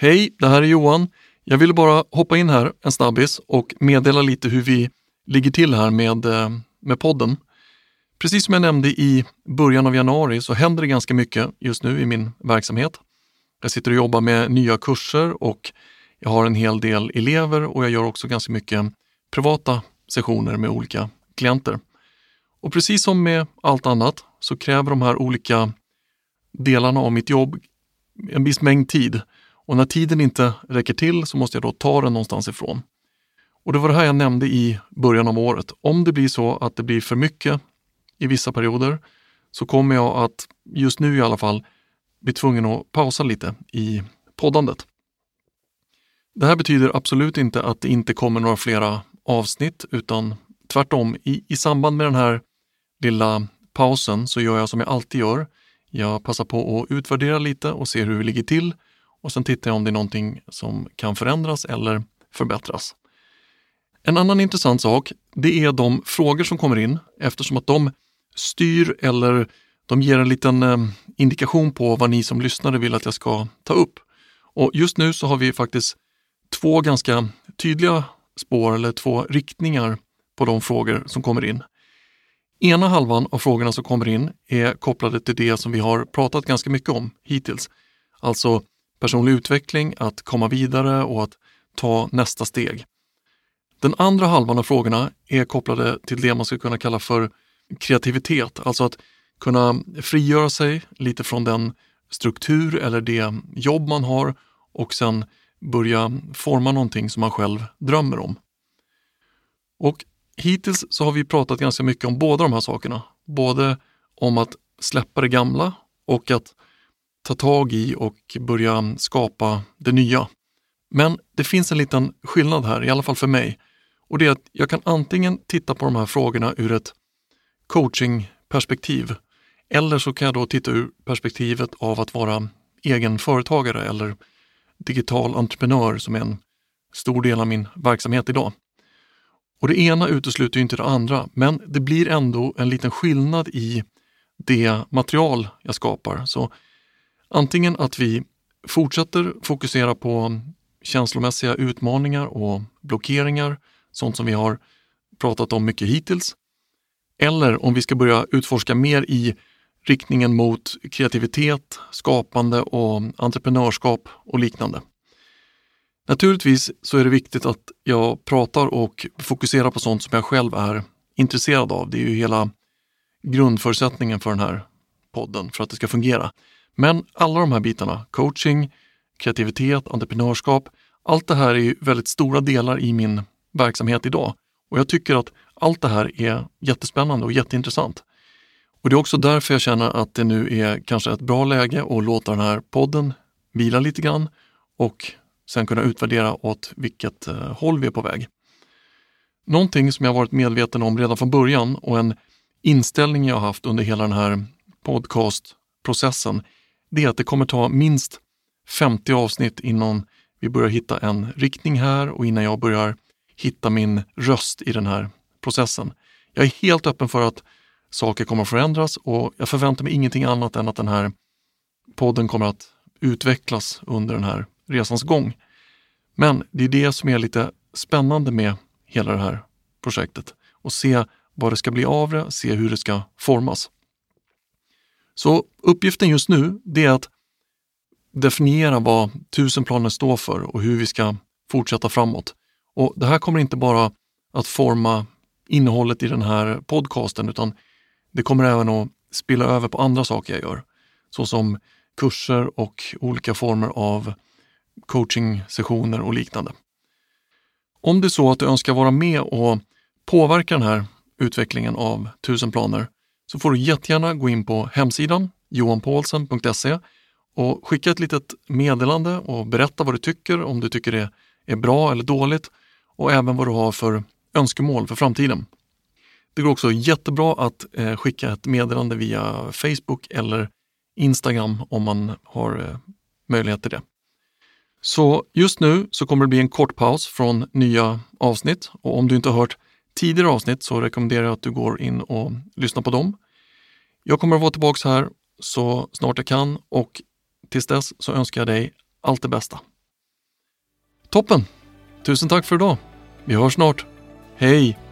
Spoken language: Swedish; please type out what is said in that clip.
Hej, det här är Johan. Jag ville bara hoppa in här en snabbis och meddela lite hur vi ligger till här med, eh, med podden. Precis som jag nämnde i början av januari så händer det ganska mycket just nu i min verksamhet. Jag sitter och jobbar med nya kurser och jag har en hel del elever och jag gör också ganska mycket privata sessioner med olika klienter. Och precis som med allt annat så kräver de här olika delarna av mitt jobb en viss mängd tid. Och när tiden inte räcker till så måste jag då ta den någonstans ifrån. Och det var det här jag nämnde i början av året. Om det blir så att det blir för mycket i vissa perioder så kommer jag att, just nu i alla fall, bli tvungen att pausa lite i poddandet. Det här betyder absolut inte att det inte kommer några flera avsnitt utan tvärtom, i, i samband med den här lilla pausen så gör jag som jag alltid gör. Jag passar på att utvärdera lite och se hur vi ligger till och sen tittar jag om det är någonting som kan förändras eller förbättras. En annan intressant sak, det är de frågor som kommer in eftersom att de styr eller de ger en liten eh, indikation på vad ni som lyssnare vill att jag ska ta upp. Och just nu så har vi faktiskt två ganska tydliga spår eller två riktningar på de frågor som kommer in. Ena halvan av frågorna som kommer in är kopplade till det som vi har pratat ganska mycket om hittills. Alltså personlig utveckling, att komma vidare och att ta nästa steg. Den andra halvan av frågorna är kopplade till det man skulle kunna kalla för kreativitet, alltså att kunna frigöra sig lite från den struktur eller det jobb man har och sen börja forma någonting som man själv drömmer om. Och hittills så har vi pratat ganska mycket om båda de här sakerna. Både om att släppa det gamla och att ta tag i och börja skapa det nya. Men det finns en liten skillnad här, i alla fall för mig. Och det är att jag kan antingen titta på de här frågorna ur ett coachingperspektiv eller så kan jag då titta ur perspektivet av att vara egen företagare eller digital entreprenör som är en stor del av min verksamhet idag. Och det ena utesluter inte det andra, men det blir ändå en liten skillnad i det material jag skapar. Så antingen att vi fortsätter fokusera på känslomässiga utmaningar och blockeringar, sånt som vi har pratat om mycket hittills. Eller om vi ska börja utforska mer i riktningen mot kreativitet, skapande och entreprenörskap och liknande. Naturligtvis så är det viktigt att jag pratar och fokuserar på sånt som jag själv är intresserad av. Det är ju hela grundförutsättningen för den här podden för att det ska fungera. Men alla de här bitarna, coaching, kreativitet, entreprenörskap, allt det här är väldigt stora delar i min verksamhet idag. Och jag tycker att allt det här är jättespännande och jätteintressant. Och det är också därför jag känner att det nu är kanske ett bra läge att låta den här podden vila lite grann och sen kunna utvärdera åt vilket eh, håll vi är på väg. Någonting som jag varit medveten om redan från början och en inställning jag haft under hela den här podcastprocessen, det är att det kommer ta minst 50 avsnitt innan vi börjar hitta en riktning här och innan jag börjar hitta min röst i den här processen. Jag är helt öppen för att saker kommer att förändras och jag förväntar mig ingenting annat än att den här podden kommer att utvecklas under den här resans gång. Men det är det som är lite spännande med hela det här projektet och se vad det ska bli av det, se hur det ska formas. Så uppgiften just nu, det är att definiera vad tusenplanen står för och hur vi ska fortsätta framåt. Och Det här kommer inte bara att forma innehållet i den här podcasten utan det kommer även att spilla över på andra saker jag gör, såsom kurser och olika former av coaching-sessioner och liknande. Om det är så att du önskar vara med och påverka den här utvecklingen av tusen planer så får du jättegärna gå in på hemsidan johanpaulsen.se och skicka ett litet meddelande och berätta vad du tycker, om du tycker det är bra eller dåligt och även vad du har för önskemål för framtiden. Det går också jättebra att eh, skicka ett meddelande via Facebook eller Instagram om man har eh, möjlighet till det. Så just nu så kommer det bli en kort paus från nya avsnitt och om du inte har hört tidigare avsnitt så rekommenderar jag att du går in och lyssnar på dem. Jag kommer att vara tillbaka här så snart jag kan och tills dess så önskar jag dig allt det bästa. Toppen! Tusen tack för idag. Vi hörs snart. Hej!